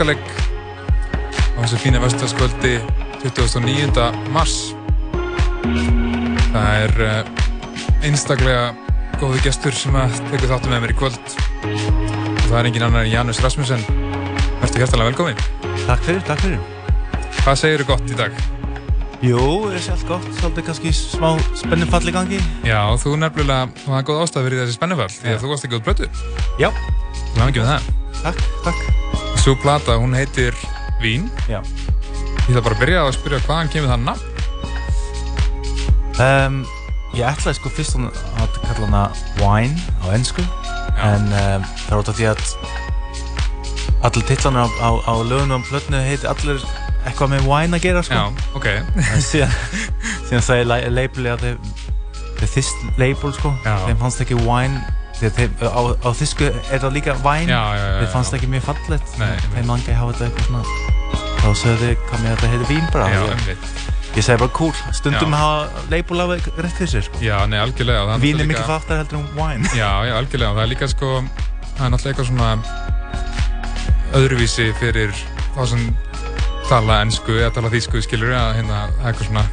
í Háskalegg á þessu fína vestfjölskvöldi 29. mars. Það er uh, einstaklega góði gestur sem að tekur þáttu með mér í kvöld það er engin annar en Janus Rasmussen. Værstu hjertalega velkomin. Takk fyrir, takk fyrir. Hvað segir þú gott í dag? Jú, er sér allt gott, svolítið kannski smá spennumfall í gangi. Já, þú nefnilega, þú hafði góð ástæð fyrir þessi spennumfall því að þú varst ekki út blötu. Já. Þú hafði ekki með það. Takk, takk. Svo plata, hún heitir Vín. Já. Ég ætla bara að byrja að spyrja hvaðan kemur það nafn? Um, ég ætlaði sko fyrst að kalla hana Wine á ennsku, en um, það er út af því að allir titlarnir á, á, á lögunum á plötnu heiti allir eitthvað með wine að gera sko. Já, ok. Síðan, síðan sagði la- labeli að þeir, þeir þist label sko, þeim fannst ekki wine, þeir, þeir, á, á þýsku er það líka já, þeir fannst ekki mjög fallegt, Nei, þeim langi að hafa þetta eitthvað svona, þá sögðu þið hvað með þetta heiti vín bara. Ég-. Ég segi bara cool, stundum Já. hafa label af rétt fyrir sér sko. Já, nei, algjörlega. Vín er náttúrulega mikið fattar heldur en wine. Já, já, algjörlega. Það er líka sko, það er náttúrulega eitthvað svona öðruvísi fyrir þá sem tala ennsku eða tala þýsku, skilur að hérna, eitthvað svona,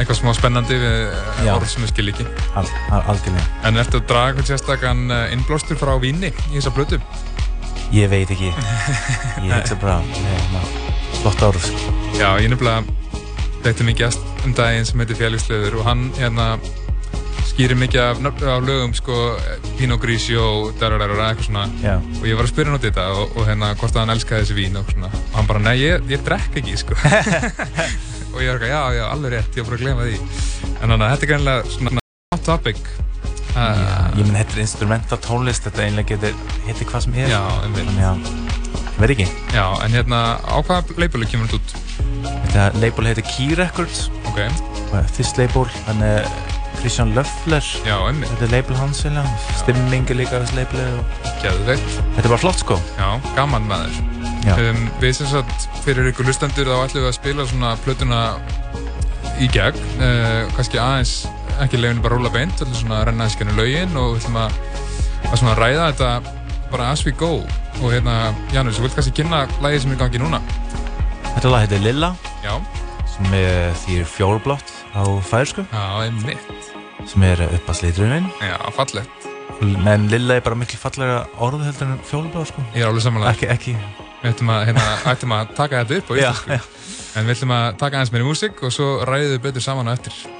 eitthvað smá spennandi við eh, orð sem við skil ekki. Al, al, algjörlega. En ertu að draga eitthvað sérstakann eh, innblástur frá víni í þessa blötu? Ég veit ekki. Ég hugsa bara, neina, flott árið sko. Já, ég nefnilega veitum mikið gæst um daginn sem heitir Félixleður og hann hérna skýrir mikið af, af lögum sko Pinot Grigio, dararara, eitthvað svona Já. og ég var að spyrja í þetta og, og hérna hvort að hann elskaði þessi vín og og hann bara, nei, ég, ég drekk ekki sko og ég var eitthvað, já, já, alveg rétt, ég var bara að glema því en þannig að þetta er greinlega svona hot topic uh, Ég minn, þetta er instrumental tónlist, þetta einlega getur, heitir hvað sem er. Já, að, ég veit ekki. Já, en hérna, á hvaða labelu kemur þetta út? Þetta label heitir Key Records. Ok. Og Þess label, hann er Christian Löffler. Já, einmitt. Þetta er label hans, eiginlega. Stimming er líka þessi label. Og... Geðveikt. Þetta er bara flott, sko. Já, gaman. Já. Um, við sem sagt, fyrir ykkur hlustendur þá ætlum við að spila svona plötuna í gegn, uh, kannski aðeins ekki leiðinu bara rúla beint, ætlum svona að renna aðeins genið laugin og við ætlum að, að svona ræða þetta bara as we go og hérna, Janus, þú vilt kannski kynna lagið sem er í gangi núna? Þetta lag heitir Lilla. Já. Sem er því fjórblátt á færsku. Sem er upp að slitruninn. Já, fallegt. En Lilla er bara miklu fallega orð heldur en fjólblá, sko. Ég er alveg samanlega. Ekki, ekki. Við ætlum að, hérna, ætlum að taka þetta upp á íslensku. En við ætlum að taka aðeins meiri músík og svo ræðum við betur saman á eftir.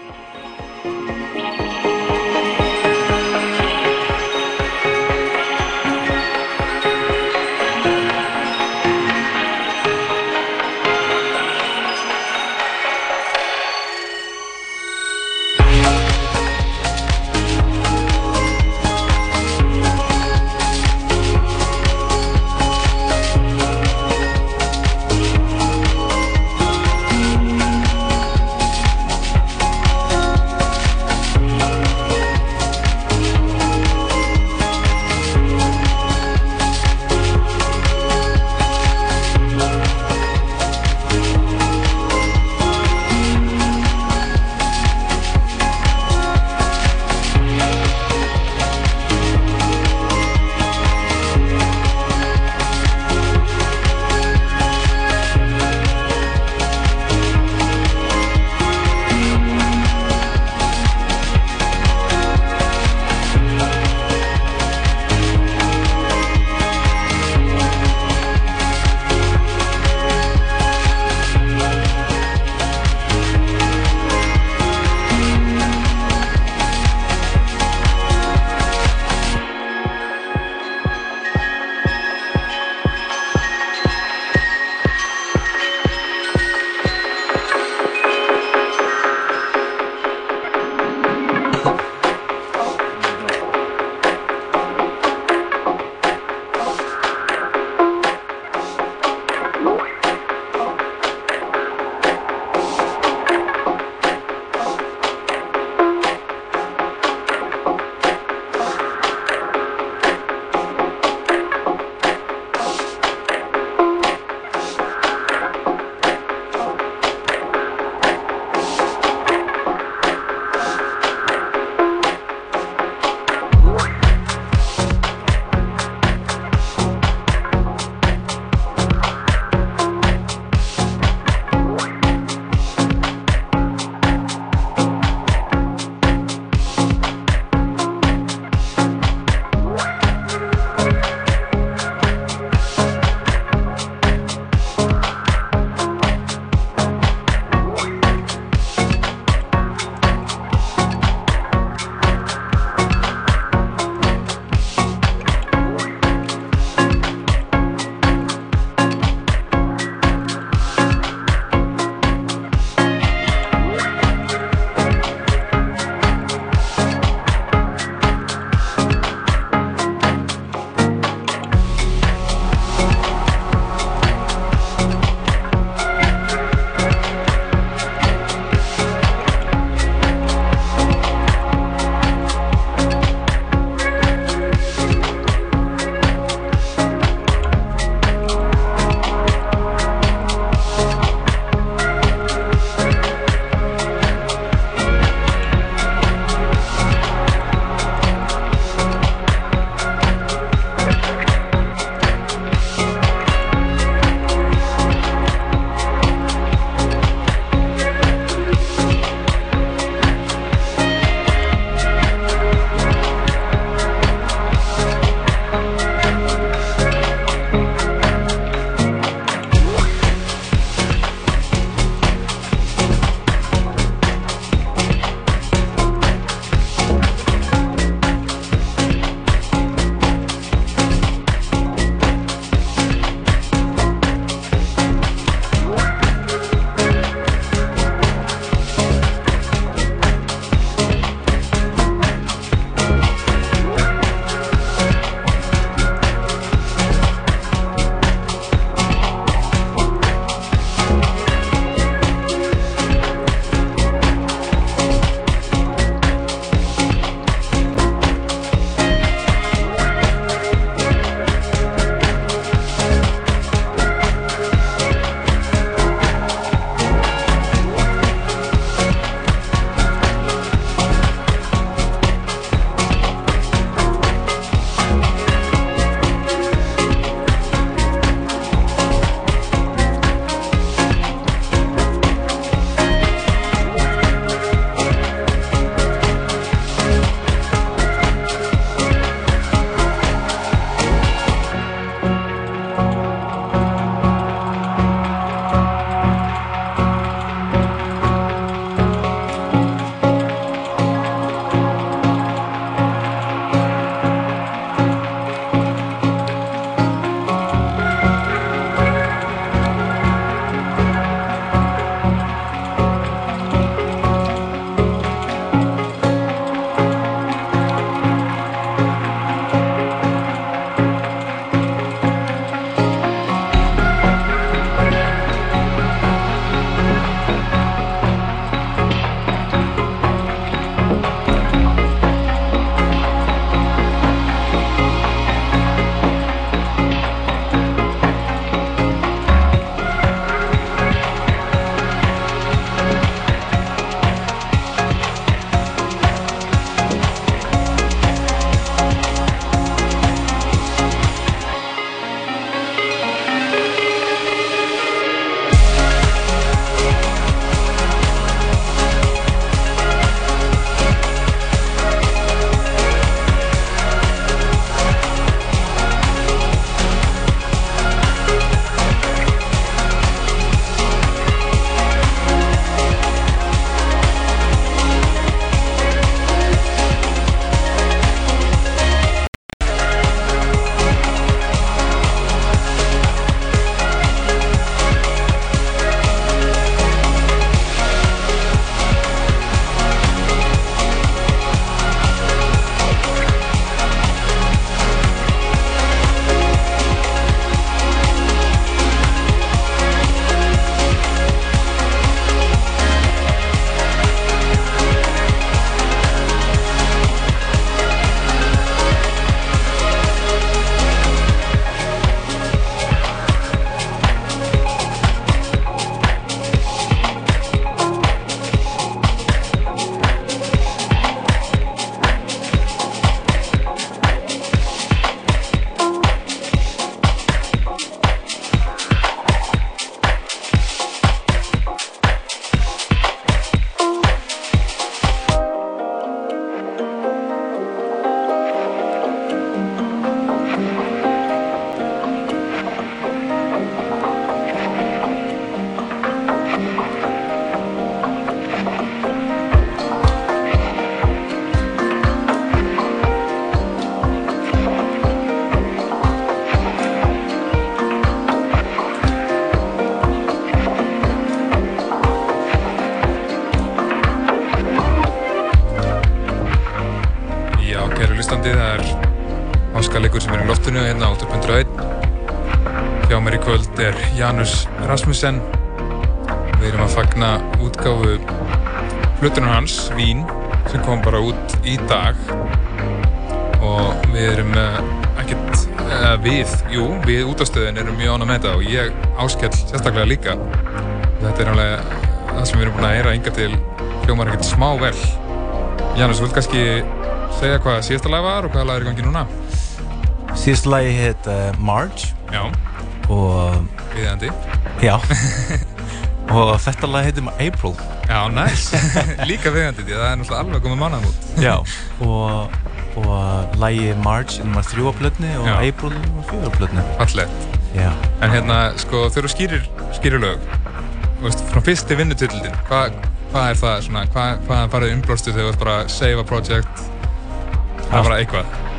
Rasmussen. Við erum að fagna útgáfu flutunar hans, Vín, sem kom bara út í dag. Og við erum ekkert, eða við, jú, við útastöðin erum mjög ánað með þetta og ég áskell sérstaklega líka. Þetta er alveg það sem við erum búin að heyra yngar til hljómar ekkert smá vel. Janus, þú vilt kannski segja hvað síðasta lag var og hvaða lag er í gangi núna? Síðasta lagi heit uh, Marge. Já. Og... Viðandi. Já. og þetta lag heitir April. Já, næst. Nice. Líka viðandi því það er náttúrulega alveg komið mannað út. Já. Og, og lagi Marge er numar þrjú á plötni og Já. April er numar fjögur á plötni. Fallegt. Já. En hérna, sko, þau eru skýrir, skýrir lög. Þú veist, frá fyrsti vinnutillin, hvað hva er það svona, hvað hva farið umblóstu þegar þú veist bara save a project, það er bara eitthvað?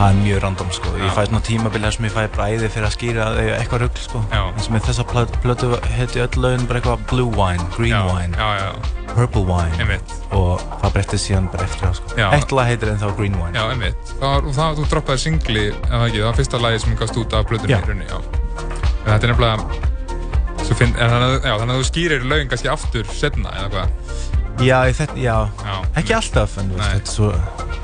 Það er mjög random sko, já. ég fæ svona tímabilið sem ég fæ bræði fyrir að skýra eitthvað rugg sko. En sem með þessa plötu heiti öll lögin bara eitthvað blue wine, green já, wine, já, purple wine einmitt. og það breyttið síðan bara eftir það sko. Eitt lag heitir ennþá green wine. Já, einmitt. Og það, þú droppaði singli, eða ekki, það var fyrsta lagi sem gafst út af plötunni í rauninni. Þetta er nefnilega Finn, þannig, að, þannig að þú skýrir laugin kannski aftur setna eða hvað? Já, þetta, já. já, ekki alltaf en er svo,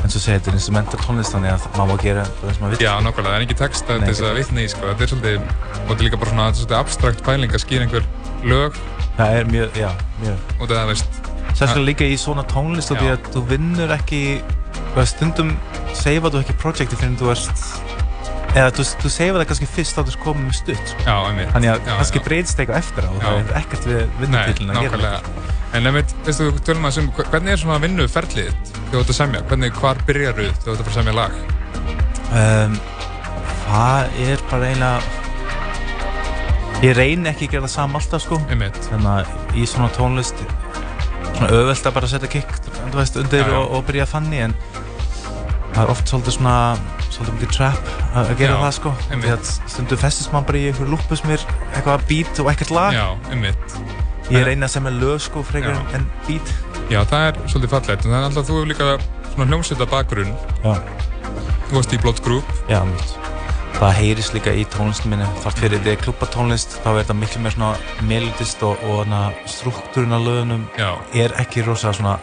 eins og segja, þetta er instrumental tónlist þannig að maður má gera það sem maður vil. Já, nokkvæmlega, það er ekki text að þess að vitna í, sko, þetta er svolítið, og þetta er líka bara svona, þetta er svolítið abstrakt pæling að skýra einhver lög. Það er mjög, já, mjög. Og það, veist. Sérstaklega líka í svona tónlist því að þú vinnur ekki, stundum seifa þú ekki projekti fyrir að þú erst eða þú, þú segir það kannski fyrst að þú komið með stutt sko. já, einmitt. þannig að kannski breytst eitthvað eftir á og það er ekkert við vinnutillin að gera En nefnit, veistu þú, tölum að sem, hvernig er svona vinnuferlið þegar þú ert að semja? Hvernig, hvar byrjar þú þegar þú ert að fara að semja lag? Um, það er bara eiginlega ég reyn ekki að gera það saman alltaf sko einmitt. þannig að í svona tónlist svona öðvöld að bara setja kick undir já, já. Og, og byrja að fanni en það er oft svolítið svona svolítið mikið trap að gera Já, það sko. því að stundu festist maður bara í einhverju lúpu sem er eitthvað beat og ekkert lag. Já, einmitt. Ég er einað sem er lög sko frekar en beat. Já, það er svolítið fallegt en það er alltaf þú hefur líka svona hljómsveita bakgrunn. Já. Þú varst í Blood Group. Já, mjög Það heyris líka í tónlistin minni. Þátt fyrir því að klúpa tónlist þá er þetta miklu meir svona melodist og, og struktúrin á lögunum Já. er ekki rosa svona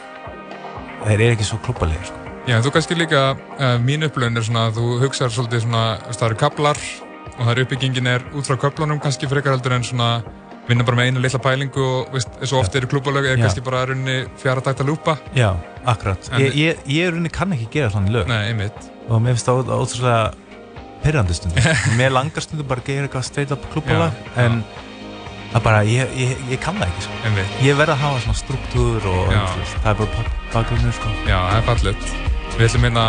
þeir eru ekki svo klúpalegir sko Já, þú kannski líka, uh, mín upplöfn er svona að þú hugsaður svolítið svona, það eru kablar og það eru uppbyggingin er út frá kablunum kannski frekar heldur en svona vinna bara með einu litla pælingu og veist, eins og ofta eru klúbalög eða kannski bara runni fjara takt að lúpa. Já, akkurat. En ég, ég, ég runni kann ekki gera svona lög. Nei, einmitt. Og mér finnst það ótrúlega pyrrandi stundum. mér langar stundum bara að gera eitthvað straight up klúbalag en já það er bara, ég, ég, ég kann það ekki sko. ég verði að hafa svona struktúr og það er bara bakgrunnur sko. Já, það er fallit Við ætlum hérna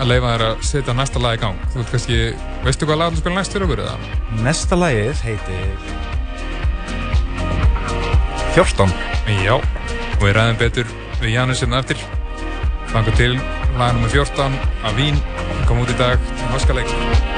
að leifa þér að setja næsta lag í gang Þú veist kannski, veistu hvað lag þú spila næst fyrir okkur eða? Næsta lagið heitir 14 Já, og við ræðum betur við Janus hérna eftir Fanga til lag nr. 14 af Vín kom út í dag til Háskaleik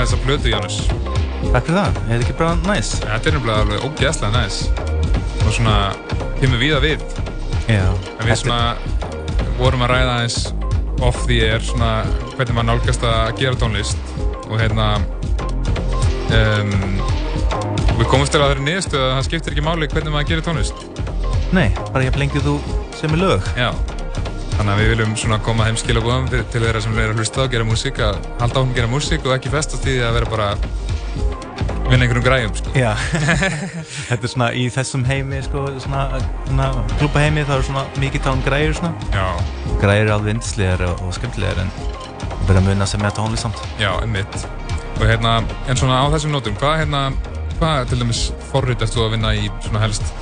heyra þessa blötu, Janus. Takk fyrir það, er þetta ekki bara næs? Þetta er nefnilega alveg ógeðslega næs. Og svona, kemur við að við. Já. En við svona vorum að ræða eins off the air, svona hvernig maður nálgast að gera tónlist. Og hérna, um, við komumst til að það er nýðstu að það skiptir ekki máli hvernig maður gerir tónlist. Nei, bara ég blengið þú sem er lög. Já. Þannig að við viljum svona koma heim skilabóðum til þeirra sem er að hlusta og gera músík að halda áfram að gera músík og ekki festast í því að vera bara vinna einhverjum græjum sko. Já, þetta er svona í þessum heimi sko, svona, svona klúpa heimi það er svona mikið um græjur svona Já, Græjur er alveg yndislegar og, og skemmtilegar en verða að muna sem er þetta tónlist samt já, einmitt. Og hérna, en svona á þessum nótum, hvað hérna, hvað til dæmis forrið ertu að vinna í svona helst?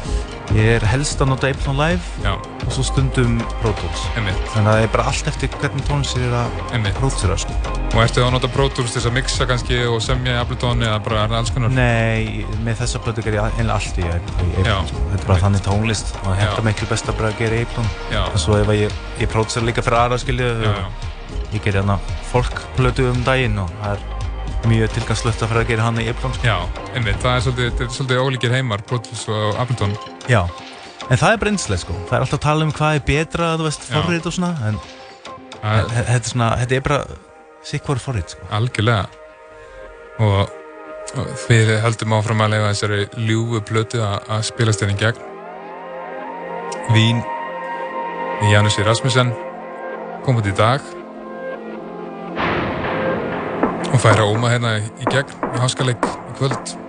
Ég er helst að nota Ableton Live Já, og svo stundum Pro Tools. Einmitt, Þannig að það er bara allt eftir hvernig tónlist ég er að prótsera sko. Og ertu að nota Pro Tools til þess að mixa kannski og semja í Ableton eða bara er það alls konar? Nei, með þessa plötu ger ég einlega allt í, Ableton sko. Þetta er bara þannig tónlist og það hendur miklu best að bara gera Ableton. En svo ef ég, ég prótsera líka fyrir aðra skilju Ég ger hérna folkplötu um daginn og það er mjög tilgangslöft að fara að gera hann í Ableton sko. já, einmitt. Það er svolítið, er svolítið ólíkir heimar, Tools og Ableton. Já, en það er breynslega sko Það er alltaf að tala um hvað er betra, þú veist, forrið og svona En þetta er svona, þetta er bara sikk voru forrið sko algjörlega. Og, og við höldum áfram að leifa þessari ljúfu plötu að spilast henni í gegn. Vín í Janussi Rasmussen kom út í dag og færa óma hérna í gegn í háskaleik í kvöld.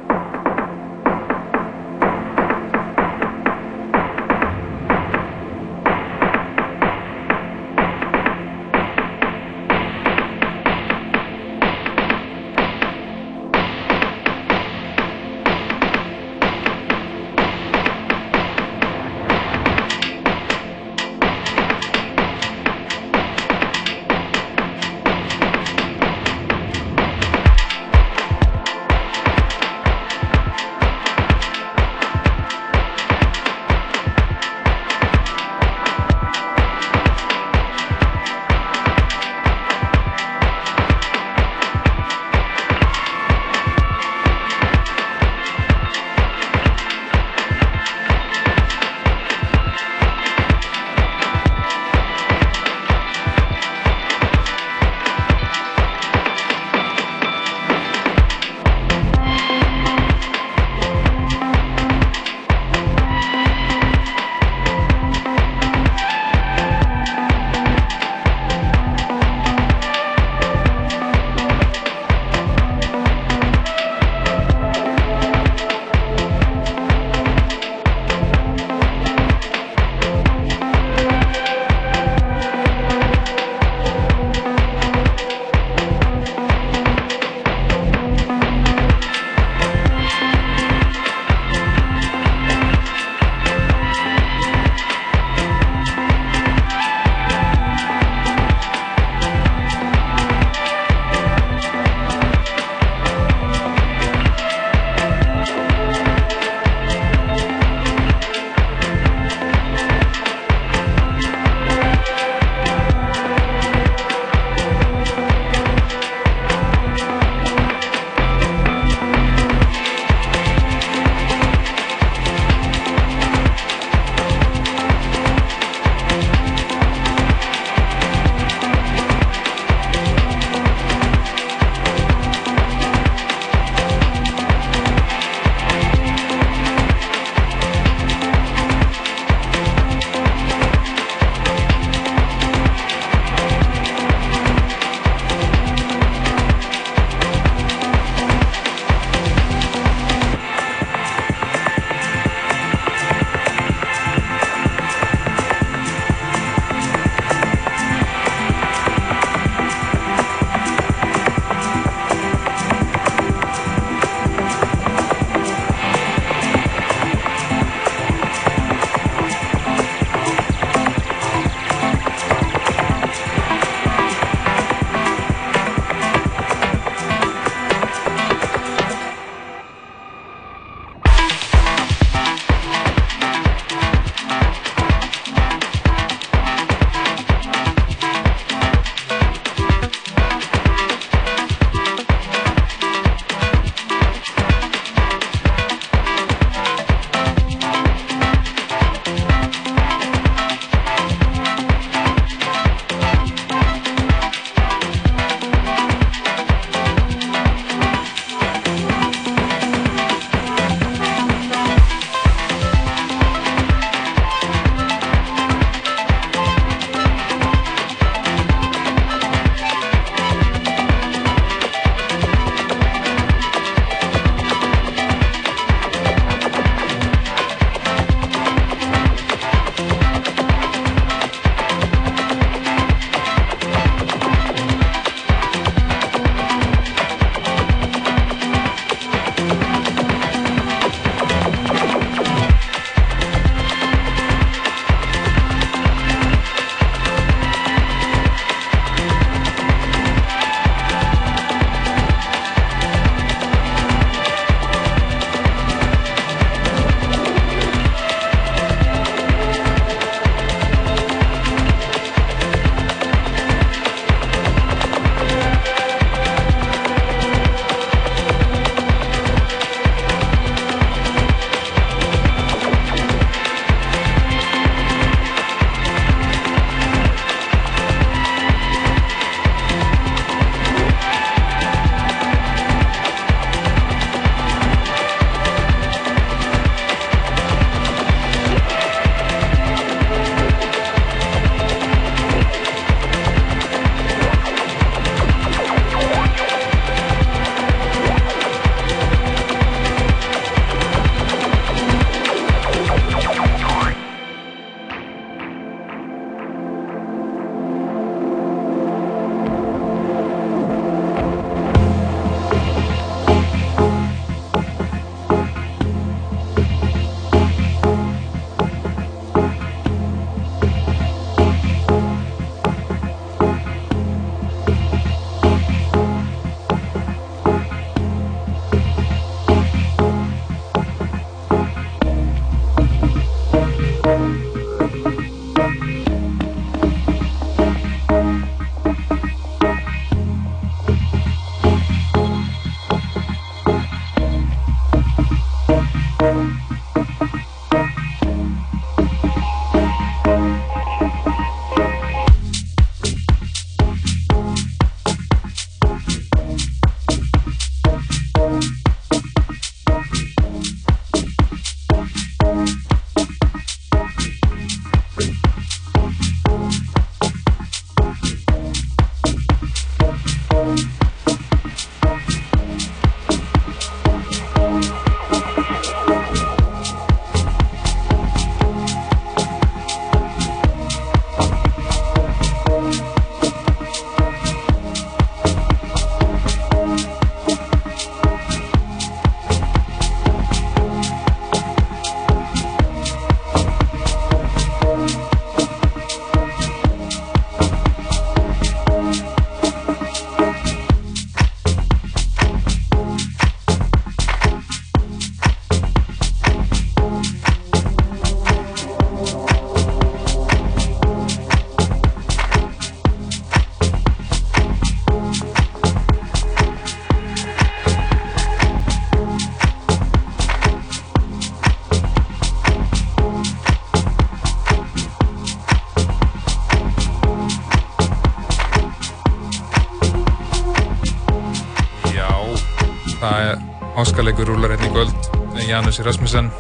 Áskalegur rúlar hérna í göld Janus Rasmussen.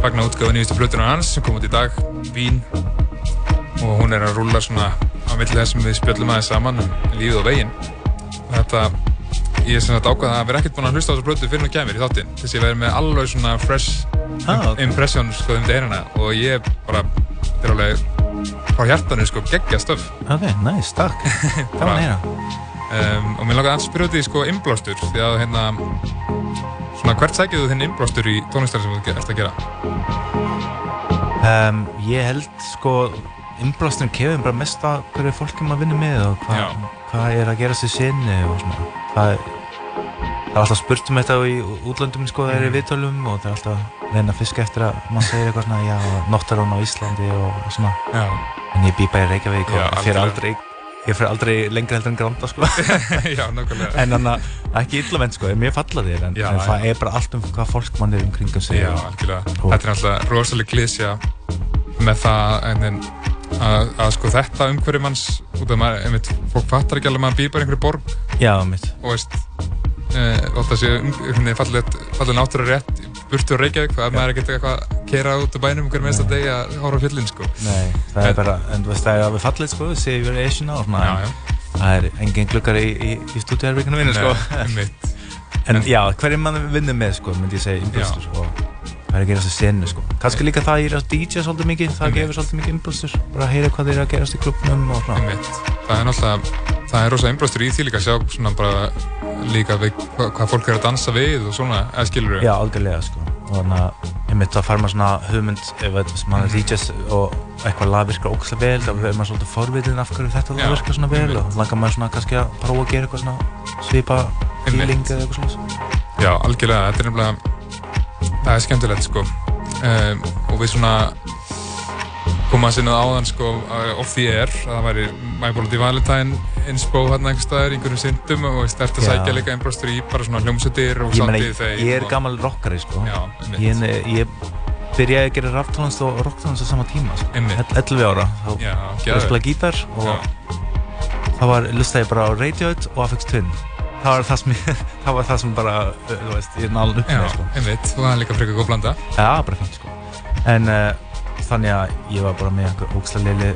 Fagnar útgáðu nýjustu blötunar hans sem kom út í dag, Vín. Og hún er að rúla svona á milli þess sem við spjöllum aðeins saman um lífið og veginn. Þetta, ég er sem sagt ákvæða að vera ekkert búin að hlusta á þessu blötu fyrir hún kemur í þáttinn þess að ég verði með alveg svona fresh ah, okay. impression sko um þetta einhverjana og ég bara, þetta er alveg frá hjartanu sko geggja stöf. Ok, nice, takk, það var neina um, og mér langar að spyrja út í sko inblástur því að hérna svona hvert þú þinn inblástur í tónlistar sem þú ert að gera? Um, ég held sko inblásturinn kefur bara mest að hverju fólki maður vinnur með og hvað hva er að gera sér sinni og svona hvað er Það er alltaf spurt um þetta í útlöndum sko, það er í mm. viðtölum og það er alltaf reyna að fiska eftir að mann segir eitthvað svona já, Nottarón á Íslandi og svona já. en ég bý bara í Reykjavík og ég fyrir aldrei, aldrei lengra heldur en Granda sko Já, nákvæmlega En þannig að ekki illament sko, ég er mjög fallað þér en, já, en það er bara allt um hvað fólk mann er umkring að segja Já, algjörlega, þetta er alltaf rosalega klísja með það en, en að, að sko þetta umhverjum manns út af maður, einmitt, fólk fattar ekki alveg að maður býr bara einhverju borg. Já, mitt og veist þótt að sé fallið náttúrulega rétt burtu á Reykjavík það er maður ekkert eitthvað að kera út á bænum hver meðst að degi að hóra fjöldin sko. Nei, það er bara, en þú veist það er alveg fallið sko, það sé yfir Asiana og svona. Það er engin glukkar í, í, í stúdíarvíkanu vinnu sko. En, en já, hverjum mann vinnur með sko, myndi ég segja innbústur og það er að gera þessu senu sko. Kannski líka það að DJ svolítið mikið það gefur svolítið mikið innbústur bara að heyra hvað þeir að gerast í klubnum það er náttúrulega það er rosa innblástur í því líka að sjá svona bara líka við hvað, hvað fólk er að dansa við og svona, eða skilur við? Já, algjörlega sko. Og þannig að ég mitt að fara maður svona hugmynd ef maður DJs og eitthvað lag virkar ógæslega vel þá verður maður svolítið forvitin af hverju þetta lag virkar svona vel og langar maður svona kannski að prófa að gera eitthvað svona svipa feeling eða eitthvað svona Já, algjörlega, þetta er nefnilega það er skemmtilegt sko. Um, og við svona koma að sinna áðan sko off the air að það væri My Bloody Valentine inspo hérna einhver staðar, einhverjum syndum og stert að sækja líka einbrástur í bara svona hljómsötir og sáttið þegar Ég er gammal rockari sko. Já, ég, ég byrjaði að gera rapptónast og rocktónast á sama tíma sko. 11 ára, þá byrjaði að spila gítar og Já. þá var lustæði bara á Radiohead og Afex Twin. Það var það sem, það var það sem bara, þú veist, ég er náðan upp með sko. einmitt, og það er líka frekar góð blanda. Já, bara fint sko. En uh, þannig að ég var bara með einhver ógslag leili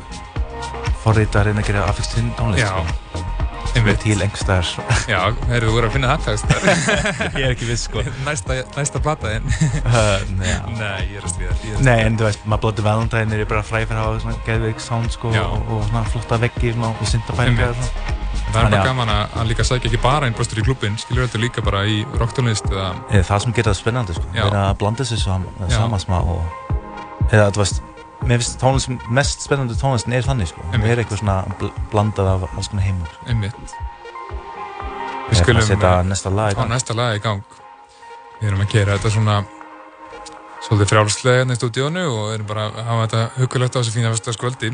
forrið að reyna að gera affekstinn tónlist sko. er til engstæðar Já, þeir eru verið að finna þetta Ég er ekki viss sko. Næsta, næsta plattaðinn uh, Nei, ég er að stvíða Nei, en þú veist, maður blótið Valentine er bara fræð fyrir að hafa svona geðveik sound sko Já. og, og svona flotta veggi og syndabæringar Það er bara gaman að líka sækja ekki bara einn bröstur í klubin, skilur þetta líka bara í rocktónlist eða... Það sem gerir það spennandi sko, það er að blanda þessu saman og eða þú veist mér finnst tónlist, mest spennandi tónlistin er þannig sko, það er eitthvað svona bl blandað af alls konar heimur. Einmitt. Við skulum setja næsta lag gang. næsta lag í gang. Við erum að gera þetta svona svolítið frjálslega hérna í stúdíónu og erum bara að hafa þetta hugulegt á þessu fína vestaskvöldi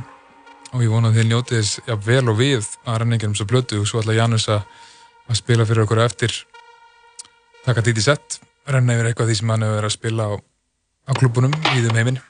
og ég vona að þið njótið þess ja, vel og við að renna einhverjum svo blötu og svo ætla Janus að spila fyrir okkur eftir. Taka títi sett renna yfir eitthvað því sem hann hefur verið að spila á, á klubunum í þeim heiminn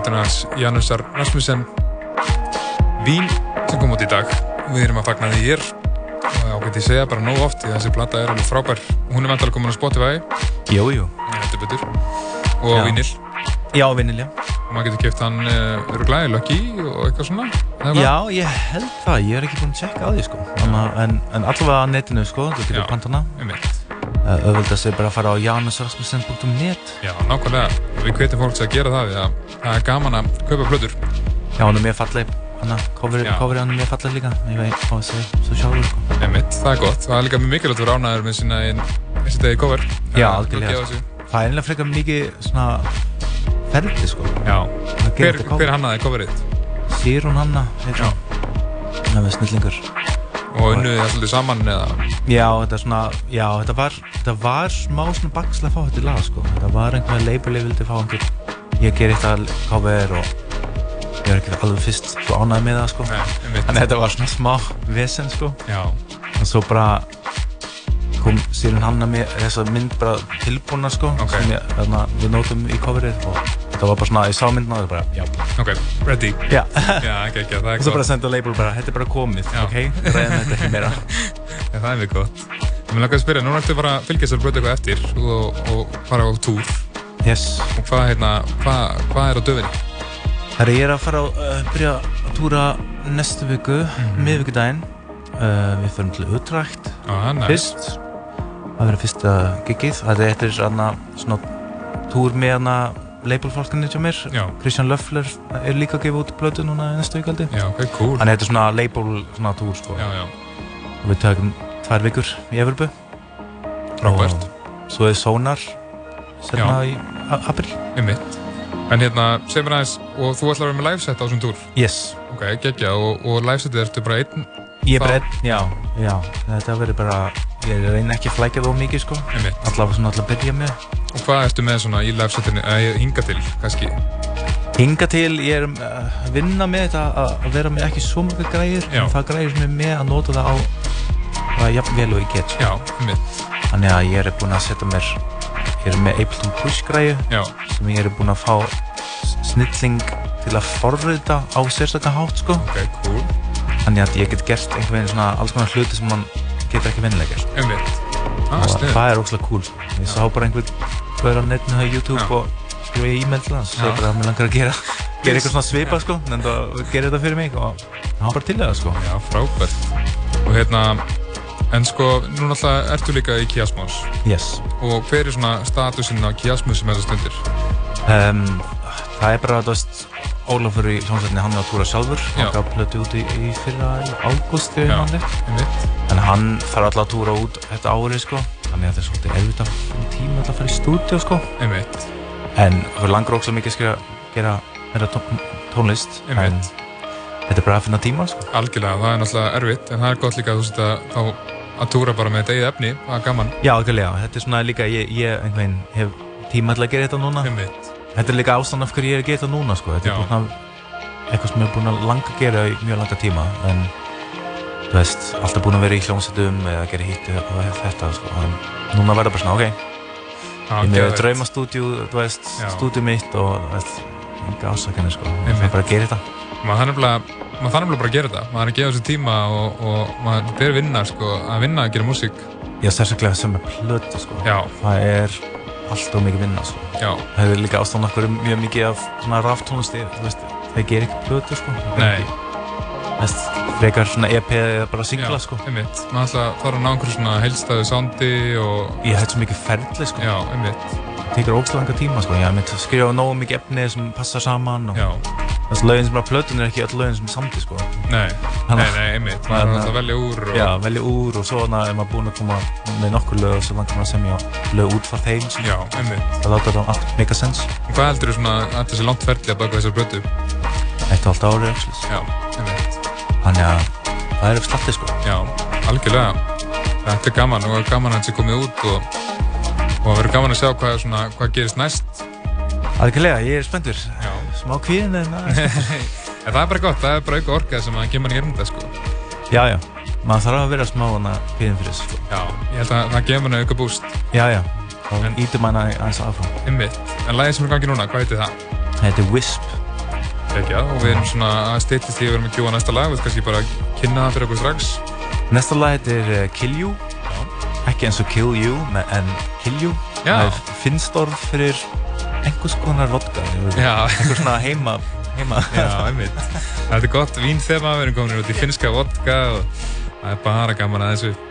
plötunars Janusar Rasmussen. Vín sem kom út í dag. Við erum að fagna því hér. Og þá getur ég segja bara nóg oft því þessi platta er alveg frábær. Hún er vantilega komin á Spotify. Jújú og já. vinil Já, vinil, já. Og maður getur kæft hann uh, öruglega í Lucky og eitthvað svona Já, ég held það, ég er ekki búinn að checka á því sko. En, en allavega á netinu sko, þú getur pantana auðvitað sé bara að fara á janusrasmussen.net Já, nákvæmlega. Við hvetjum fólk að gera það að það er gaman að kaupa plötur. Já, hann er mjög er coverið hann er mjög falleg líka. Ég veit á þessu svo sjálfur sko. Einmitt, það er gott, það er líka mjög mikilvægt að vera ánæður með sína einn degi cover. Já, algjörlega sko. það er einlega frekar mikið svona ferdi sko. Já, hver, hver hannaði coverið? Sýrún Hanna hann er snillingur. Og unnuði það svolítið saman eða? Já, þetta svona, já, þetta var, þetta var smá svona bakslega að fá þetta í lag, sko. Þetta var einhverja ég vildi fá einhver, ég ger eitt að cover og ég er ekki alveg fyrst ánægð með það, sko. Nei, Þannig að þetta var svona smá vesen, sko. Já. Og svo bara kom síðan hann að mér þessa mynd bara tilbúna, sko, okay. sem ég, þarna, við nótum í coverið og þetta var bara svona, ég sá myndina og það bara, já. Ok, ready. Já. já, ekki, ekki, það er gott. Og svo bara senda label bara, þetta er bara komið, já. ok? Ræðum þetta ekki meira. já, það er mjög gott. Mér langar að spyrja, núna ættu bara að fylgjast og bröta eitthvað eftir og, og fara á túr. Yes. Og hvað, hérna, hvað, hvað er á döfinni? Þegar ég er að fara að uh, byrja að túra næstu viku, mm -hmm. miðvíkudaginn. Uh, við förum til Utrecht ah, fyrst. Það verður fyrsta gigið. Þetta er svona túr með hana labelfólkinni til mér Já. Christian Löffler er líka að gefa út blötu núna næstu vikaldi Já, ok, cool Þannig þetta er svona label svona túr sko Já, já Og við tökum tvær vikur í Everbu Frábært Svo er Sonar Senna í april En hérna, segð mér aðeins, og þú ætlar að vera með liveset á þessum túr? Yes. Ok, geggja, og, og livesetið ertu bara einn? Ég er bara einn, já, já. Þetta verður bara, ég reyna ekki að flækja það mikið sko. Allavega svona alltaf að byrja með. Og hvað ertu með svona í livesetinu, eða hinga til, kannski? Hinga til, ég er að vinna með þetta að vera með ekki svo mjög græðir en það græðir sem er með að nota það á hvað jafn vel og ég get einmitt. Þannig að ég er búinn að setja mér ég er með Ableton Push græðu Já. sem ég er búinn að fá snilling til að forrita á sérstaklega hátt sko. Ok, cool. Þannig að ég get gert einhvern veginn svona alls konar hluti sem man getur ekki vennilega gert. Ah, og það er óslægt cool. Sko. Ég sá bara einhvern hver á netinu á YouTube Já. og skrifa í e-mail til hans. Og segja bara að mér langar að gera gera eitthvað svona svipa sko en það gerir þetta fyrir mig og hann bara til það sko. Já, frábært. Og hérna, en sko, nú náttúrulega ertu líka í Kiasmos Yes. Og hver er svona statusinn á Kiasmos sem þessar stundir? Um, það er bara, þú veist, Ólafur í hljómsveitinni, hann er að túra sjálfur. Já. hann gaf plötu út í, í fyrra ágúst þegar Já, hann er einmitt. En hann þarf alltaf að túra út þetta árið sko. Þannig að það er svolítið erfitt að fá tíma alltaf að fara í stúdíu sko. Einmitt. En við langar ógslag mikið að gera meira tón, tónlist. Einmitt. þetta er bara að finna tíma sko. Algjörlega, það er náttúrulega erfitt En það er gott líka að þú að þá að túra bara með þetta eigið efni, það er gaman. Já, algjörlega, þetta er svona líka, ég, ég einhvern hef tíma til að gera þetta núna. Einmitt. Þetta er líka ástæðan af hverju ég er að gera þetta núna sko. Þetta Já. er bara svona eitthvað sem ég er búin að langa að gera í mjög langa tíma en þú veist, alltaf búin að vera í hljómsveitum eða gera hitt og þetta sko. En núna verður bara svona, ok. Já, ég er með geðveikt. draumastúdíu, þú veist, Já. stúdíu mitt og veist, enga ásakani sko. Það er bara að gera þetta. Nefnilega maður þarf nefnilega bara að gera þetta. Maður er að gefa sér tíma og, og maður ber vinna sko, að vinna að gera músík. Já, sérstaklega sem er plötu sko. Já. það er alltaf mikið vinna sko. Já. það er líka ástæðan okkur mjög mikið af svona veist, það ger ekki plötu sko. Það er Nei. veist, frekar svona EP eða bara singla sko. einmitt, maður ætla þarf að ná einhverju svona heilstæðu sándi og Ég hætti svo mikið ferli sko. Já, einmitt. Það tekur ógslag langa tíma sko. Ég hef myndið að skrifa nógu mikið efni sem passar saman og Já. Þessi lögin sem er á plötun er ekki öll lögin sem er samti sko. Nei, nei, nei, einmitt. maður er alltaf að velja úr og... Já, velja úr og svo er maður búinn að koma með nokkur lög og svo langar maður að semja lög út frá þeim sko. Já, einmitt. Það láta þetta allt make a sense. Og hvað heldur þú svona að þessi langt ferli að baka þessar blötu? Eitt og allt árið actually. Já, einmitt. Þannig að það er upp slatti sko. Já, algjörlega. Þetta er gaman og gaman að þetta sé komið út og, og það verður gaman að sjá hvað, svona, hvað gerist næst Algjörlega, ég er spenntur Já. Smá kvíðin en er spenntur En það er bara gott, það er bara auka orkað sem að gefa manni gerðum þetta sko Já, já, maður þarf að vera smá hana kvíðin fyrir þessu sko Já, ég held að það gefa manni auka búst Já, já, og En- ítum hana aðeins áfram. Einmitt. En lagið sem er í gangi núna, hvað heitir það? Það heitir Wisp. Ekki, og við erum svona að steytist í að við erum að kjóða næsta lag, við kannski bara að kynna það fyrir okkur strax. Næsta lag heitir uh, Kill You. Ekki eins og Kill You, en Kill You. Já. Það er finnstorf fyrir einhvers konar vodka. Já. Einhver svona heima, heima. Já. Þetta er gott vínþema, við erum komin út í finska vodka og það er bara gaman að þessu.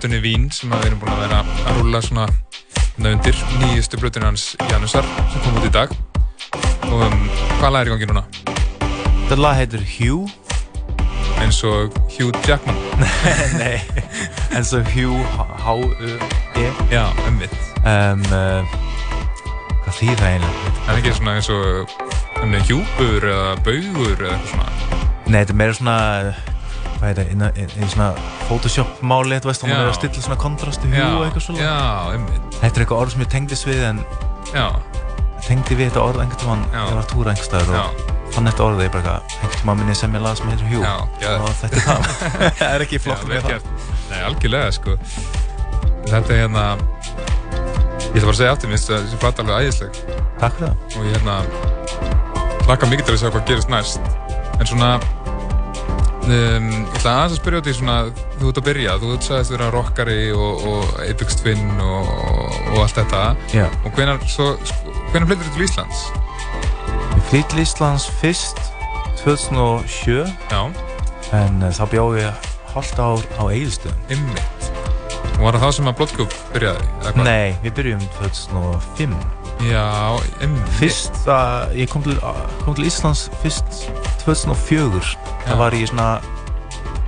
Blötunni Vín sem við erum búin að vera að rúla svona hérna undir nýjustu blötunni hans Janusar sem kom út í dag. Og um, hvað lag er í gangi núna? Þetta lag heitir Hugh. Eins og Hugh Jackman. Nei, eins og Hugh H-U-E Já, ummitt um, uh, Hvað þýð það eiginlega? Það er ekki svona eins og hjúpur eða baugur eða eitthvað svona? Nei, þetta er meira svona hvað er það, einn svona Photoshop máli, þú veist, þá maður er að stilla svona kontrastu hjú og eitthvað svona Þetta er eitthvað orð sem ég tengdist við en Já. tengdi við þetta orð einhvern tímann ég var að túra einhver staður og fann þetta orðið ég bara einhvern tímann minn ég sem ég laði sem heitir Já, og þetta er það. Það er ekki flott með það. Nei, algjörlega sko. Þetta er hérna ég ætla bara að segja aftur minnst að þessi platta alveg æðisleg. Takk fyrir það. Og ég hérna hlaka mikið til að segja hvað gerist næst. En svona um, ég ætla aðeins að spyrja út í svona þú ert að byrja, þú ert að vera rockari og, og Apex Twin og, og allt þetta Já. og hvenar, svo, hvenar flyttir þú til Íslands? Ég flytt til Íslands fyrst 2007 Já. en uh, þá bjóð ég halvt ár á Egilstöðum. Ymmitt. Og var það þá sem að Bloodgroup byrjaði? Nei, við byrjum 2005. Já, ymmitt. Fyrst að ég kom til, kom til Íslands fyrst 2004. Já. Það var í svona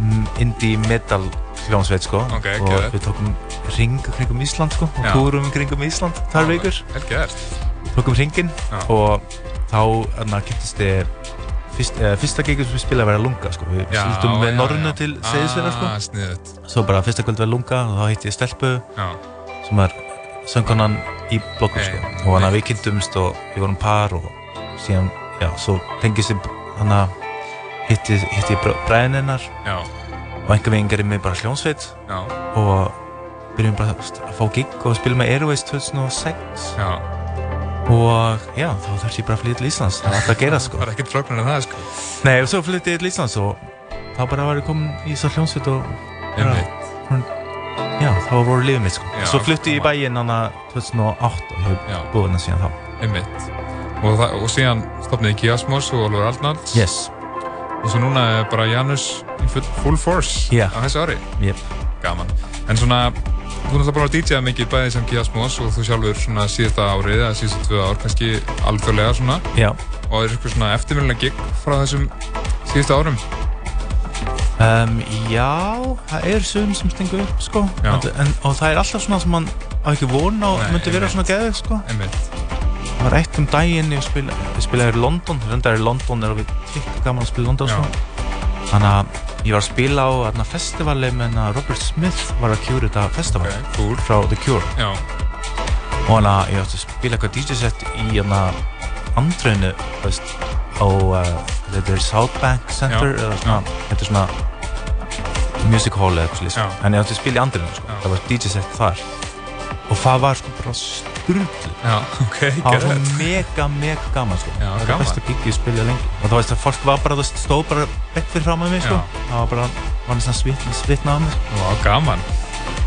mm, indie metal hljómsveit sko okay, og okay. við tókum ring kringum Ísland sko og túrum kringum Ísland þar vikur. Tókum ringin og þá kynntist ég Fyrst, eh, fyrsta geggjum sem við spilaði að vera lunga sko. við slutum með Norrunu til Seyðisverðar sko. ah, svo bara fyrsta kvöld var lunga og þá hitti ég Stelpu já. sem var söngkonan í blokkum hey, sko. og hann að við kynntumst og við vorum par og síðan, já, svo tengist ég hann að hitti, hitti ég bræðinennar og einhver veginn gerði mig bara hljónsveit já. og byrjum bara að fá gig og spila með Airways 2006 já. Og já, þá þurfti ég bara að flytja til Íslands. Það var alltaf að gera sko. Það var ekkert flögnar en það sko. Nei, og svo flytti ég til Íslands og þá bara var ég komin í svo hljómsveit og já, þá voru lífið mitt sko. Já, svo flytti ég í bæinn hann að 2008 og hef búið hann síðan þá. Einmitt. Og, það, og síðan stopniði Kiasmos og Oliver Arnalds. Yes og svo núna er bara Janus í full, full force yeah. á þessu ári yep. gaman en svona Þú náttúrulega bara að DJa mikið bæðið sem Kiasmos og þú sjálfur svona síðasta árið eða síðasta tvö ár kannski alþjóðlega svona Já. og er eitthvað svona eftirmjölulega gig frá þessum síðasta árum? Um, já, það er sögum sem stingur upp sko en, og það er alltaf svona sem mann á ekki vona og myndi vera svona geðið sko einmitt. Það var eitt um daginn ég spila, spilaði í London, reyndar í London er við tvikk gaman að spila í London þannig að ég var að spila á aðna festivali með Robert Smith var að kjúra þetta festival okay, cool. frá The Cure. Já. og hann að ég átti að spila eitthvað DJ-set í aðna andröðinu veist, á uh, þetta er South Bank Center eða svona, þetta er svona music hall eða eitthvað slísk en ég átti að spila í andröðinu sko. það var DJ-set þar. Og það var sko bara sturglu okay, það var mega mega gaman sko. Já, það var besta gig ég spilja lengi og það veist að fólk var bara, það stóð bara fyrir fram að mig sko. það var bara, var næstan svitna, svitna á mig. Vá, gaman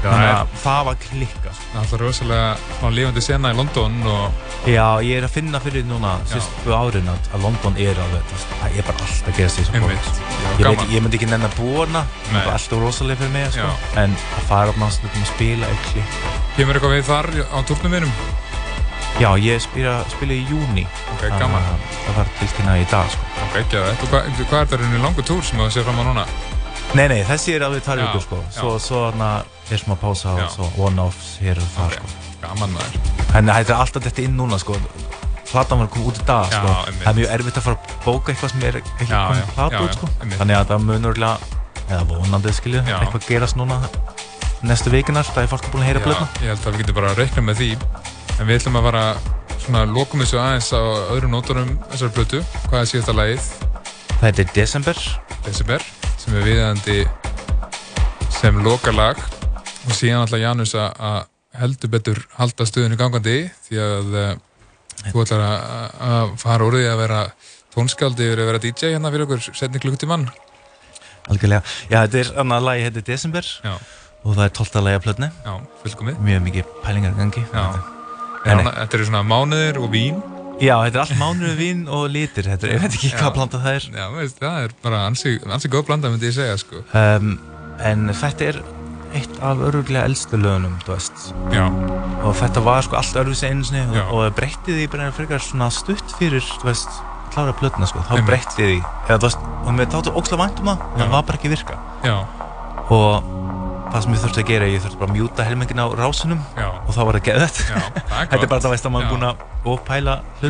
þannig að það var klikka sko. það alltaf rosalega lífandi sena í London og... já, ég er að finna fyrir núna sístu árin að, London er alveg það er bara alltaf að gera sig ég, ég, ég myndi ekki nenn að búa hana það er alltaf rosalega fyrir mig sko. en að fara upp náttúrulega að spila Kemur eitthvað við þar á turnum vinum? Já, ég spila, spila í júni Ok, gaman. Það var tilkynna í dag sko. Ok, ekki að þetta Hvað, er það rauninni langu túr sem þú sér fram á núna? Nei, nei, þessi er alveg tvær vikur sko. Svo, svo þarna er smá pása og svo one-offs hér og það okay. sko. Gaman maður. En þetta er alltaf þetta inn núna sko. Platan var komið út í dag sko. já, Það er mjög erfitt að fara að bóka eitthvað sem er ekki komið plata út sko. einmitt. Þannig að það munurlega, eða vonandi skilju Eitthvað gerast núna næstu vikunar Það er fólk búin að heyra blöðna Ég held að við getum bara að reikna með því. En við ætlum að vara svona lokum þessu aðeins á öðrum nótunum þessar blötu. Hvað er síðasta lagið? Það heitir December. December, sem er viðandi sem loka lag og síðan alltaf Janus að heldur betur halda stöðinu gangandi því að uh, þú ætlar að fara úr því að vera tónskaldi yfir að vera DJ hérna fyrir okkur setni klukkutíman. Algjörlega. Já, þetta er annað lagi, þetta er December Já. og það er 12. lagi af plötni. Já, fullkomið. Mjög mikið pælingar gangi. Já. Þetta eru svona mánuðir og vín. Já, þetta er allt mánuður, vín og litir. Þetta er, ég veit ekki hvað blanda það er. Já, veist, það er bara ansið ansi góð blanda, myndi ég segja, sko. Um, en þetta er eitt af öruglega eldstu lögunum, þú veist Já, og þetta var sko allt sinni Já. og, og breyttið því bara frekar svona stutt fyrir, þú veist, klára plötuna sko, þá Einmitt. breyttið því eða þú veist, og mér þáttu ókslega vænt um það Já. það var bara ekki virka já, og það sem ég þurfti að gera, ég þurfti bara að mjúta helmingin á rásunum já, og þá var það er þetta er bara það veist að maður er búinn að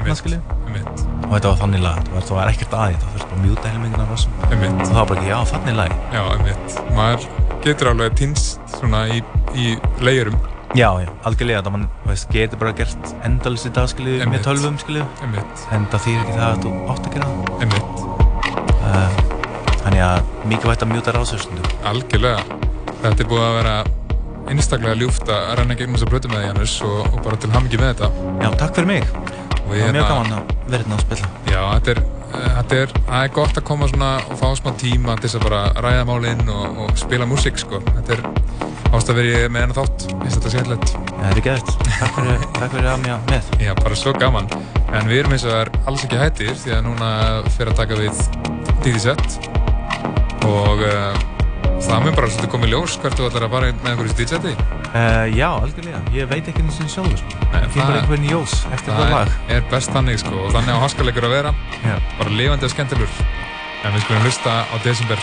Einmitt. skilju Einmitt, og þetta var þannig lag, það var, ekkert aðið það þurfti bara að mjúta helmingin á rásunum og það var bara ekki, já, þannig lag. Já, einmitt. Maður getur alveg týnst svona í, í leigurum, já, já, algjörlega, það mann, veist, getur bara gert endalist í dag skilju, með tölvum skilju en það þýr ekki það að þú átt að gera uh, þannig að mikilvægt að mjúta ráðsöfstundu algjörlega. Þetta er búið að vera einstaklega ljúft að renna gegnum þessa blötu með því Janus og, og bara til hamngi með þetta. já, takk fyrir mig, Og það var mjög hérna- gaman að vera hérna að spila Já, þetta er, eh, þetta er, það er gott að koma svona og fá smá tíma til þess að bara ræða málinn og, og spila músík, sko. Þetta er ást að vera með hennar þátt, finnst þetta skemmtilegt. Já, það er geðvægt, takk fyrir, takk fyrir að mér með Já, bara svo gaman. En við erum eins og það er alls ekki hættir því að núna fyrir að taka við DJ-set og uh, það mun bara svolítið komið ljós hvert þú ætlar að fara með einhverju DJ-seti. uh, Já, algjörlega, ég veit ekki eins og sjálfur það kemur það- einhvern í ljós eftir það Það lag er, er best þannig, sko, og þannig á haskaleikur að vera, Já. bara lifandi og skemmtilegur. En við skulum hlusta á desember.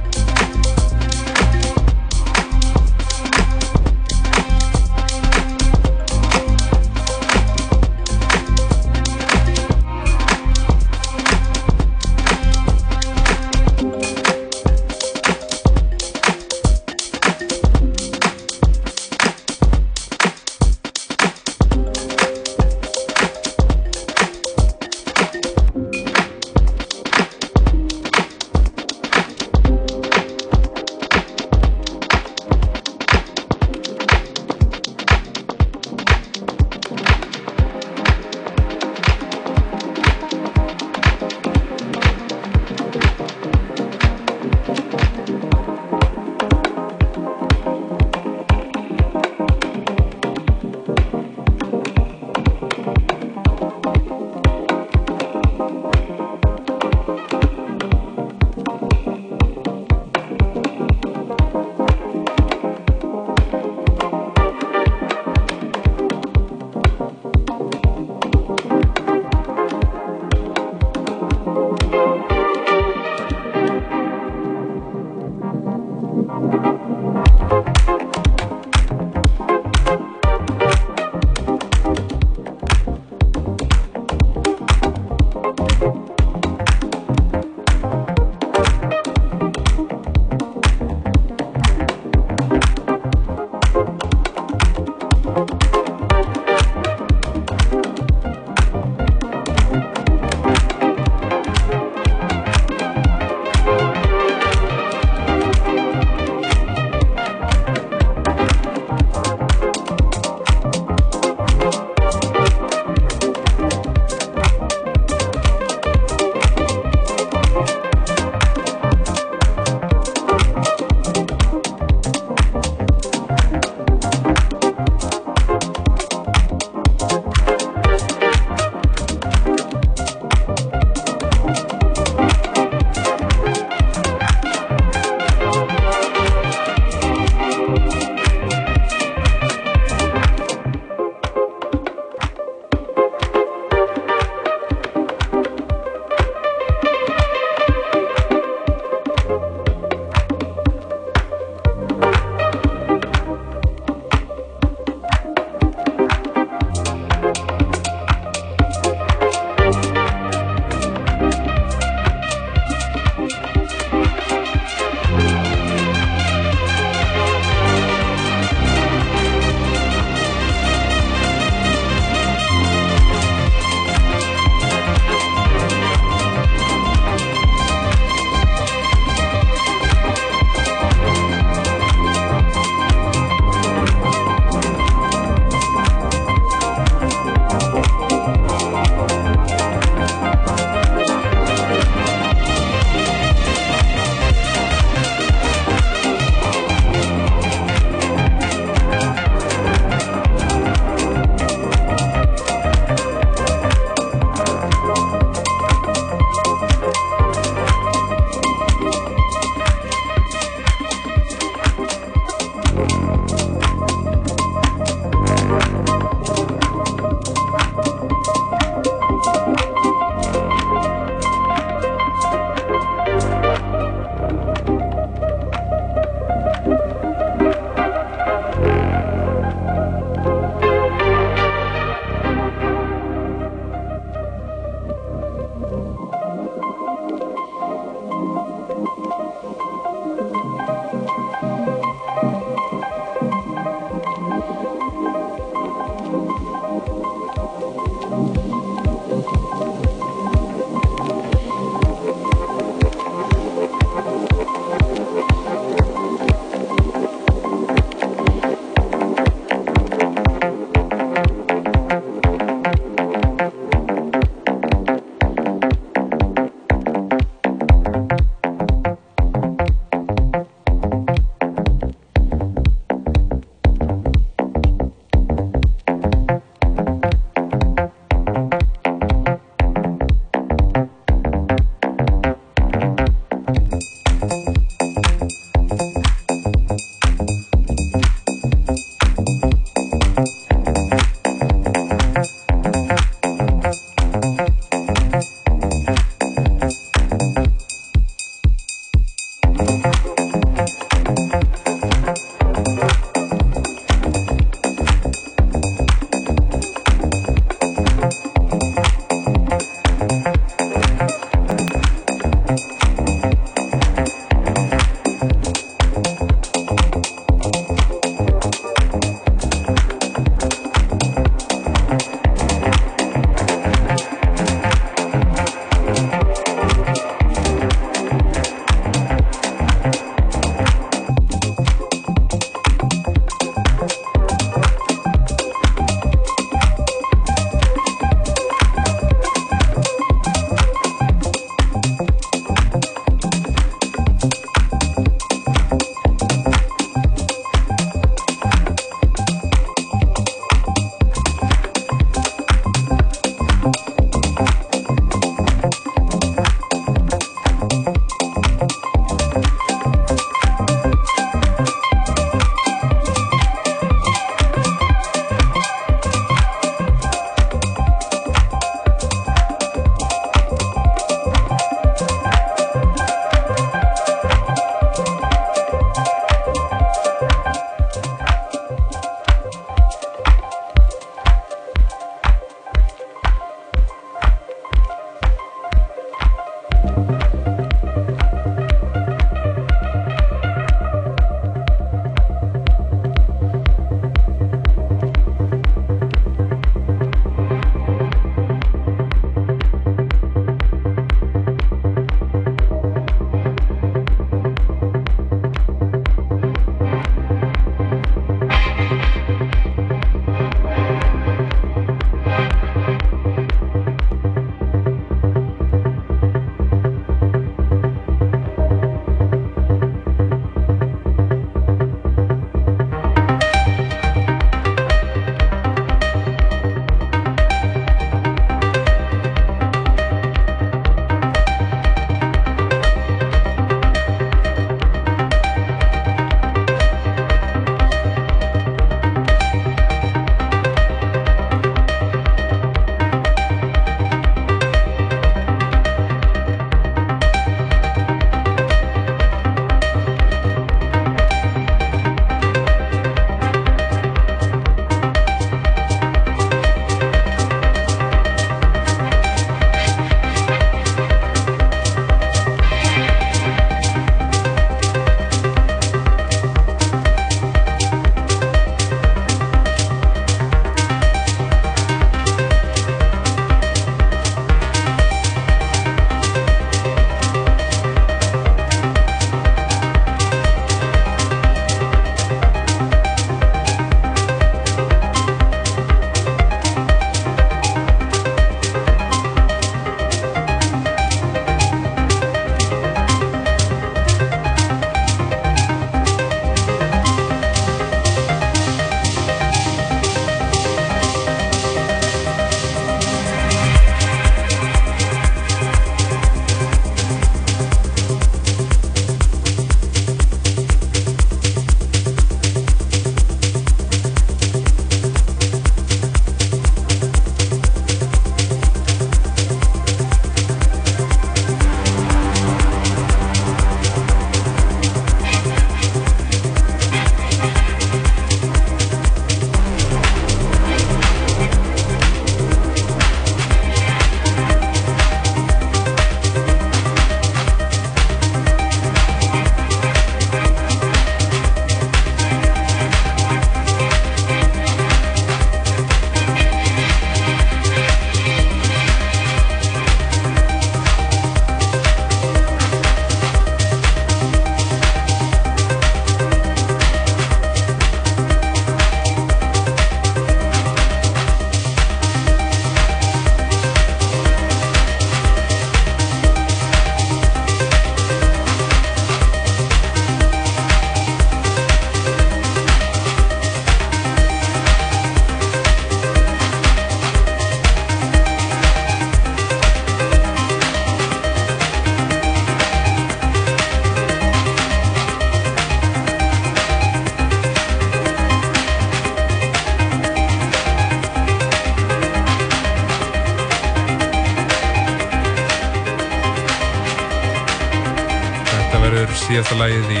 Síðasta lagið í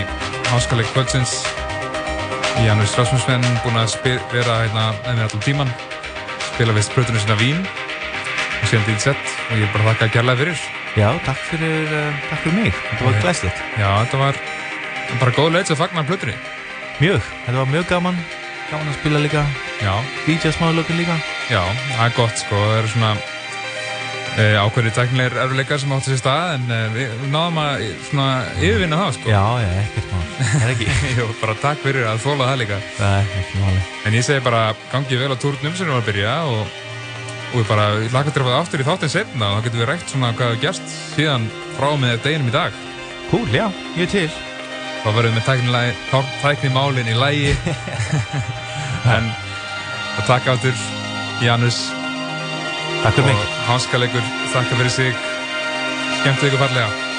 Háskaleg Kvöldsins. Janus Rasmusson búinn að vera hérna ennir allan tíman, spila við sprötunum sinna Vín og síðan dýl sett og ég er bara þakka að gerlaði fyrir. Já, takk fyrir, uh, takk fyrir mig. Þetta var glæslegt. Já, þetta var bara góð leið sem fagnar plötunni. Mjög, þetta var mjög gaman. Gaman að spila líka. Já. DJ smáðlökun líka. Já, það er gott sko. Það eru svona ákveðri teknilegir erfileikar sem áttu sér stað en e, við náðum að svona yfirvinna það sko. Já, já, ekkert mál. Það er ekki. Jó, bara takk fyrir að þóla það líka. Það er ekki máli. En ég segi bara gangið vel á túrnum sem við varum að byrja og, og við bara laka til að fá aftur í þáttinn setna og þá getum við rægt svona hvað við gerst síðan frá með deginum í dag. Cool, já, ég til. Þá verðum við með tæknimálinn í lægi. en að taka áttur Janus Takk fyrir mig. Og Hanskalegur, þakka fyrir sig. Skemmt ykkur farlega.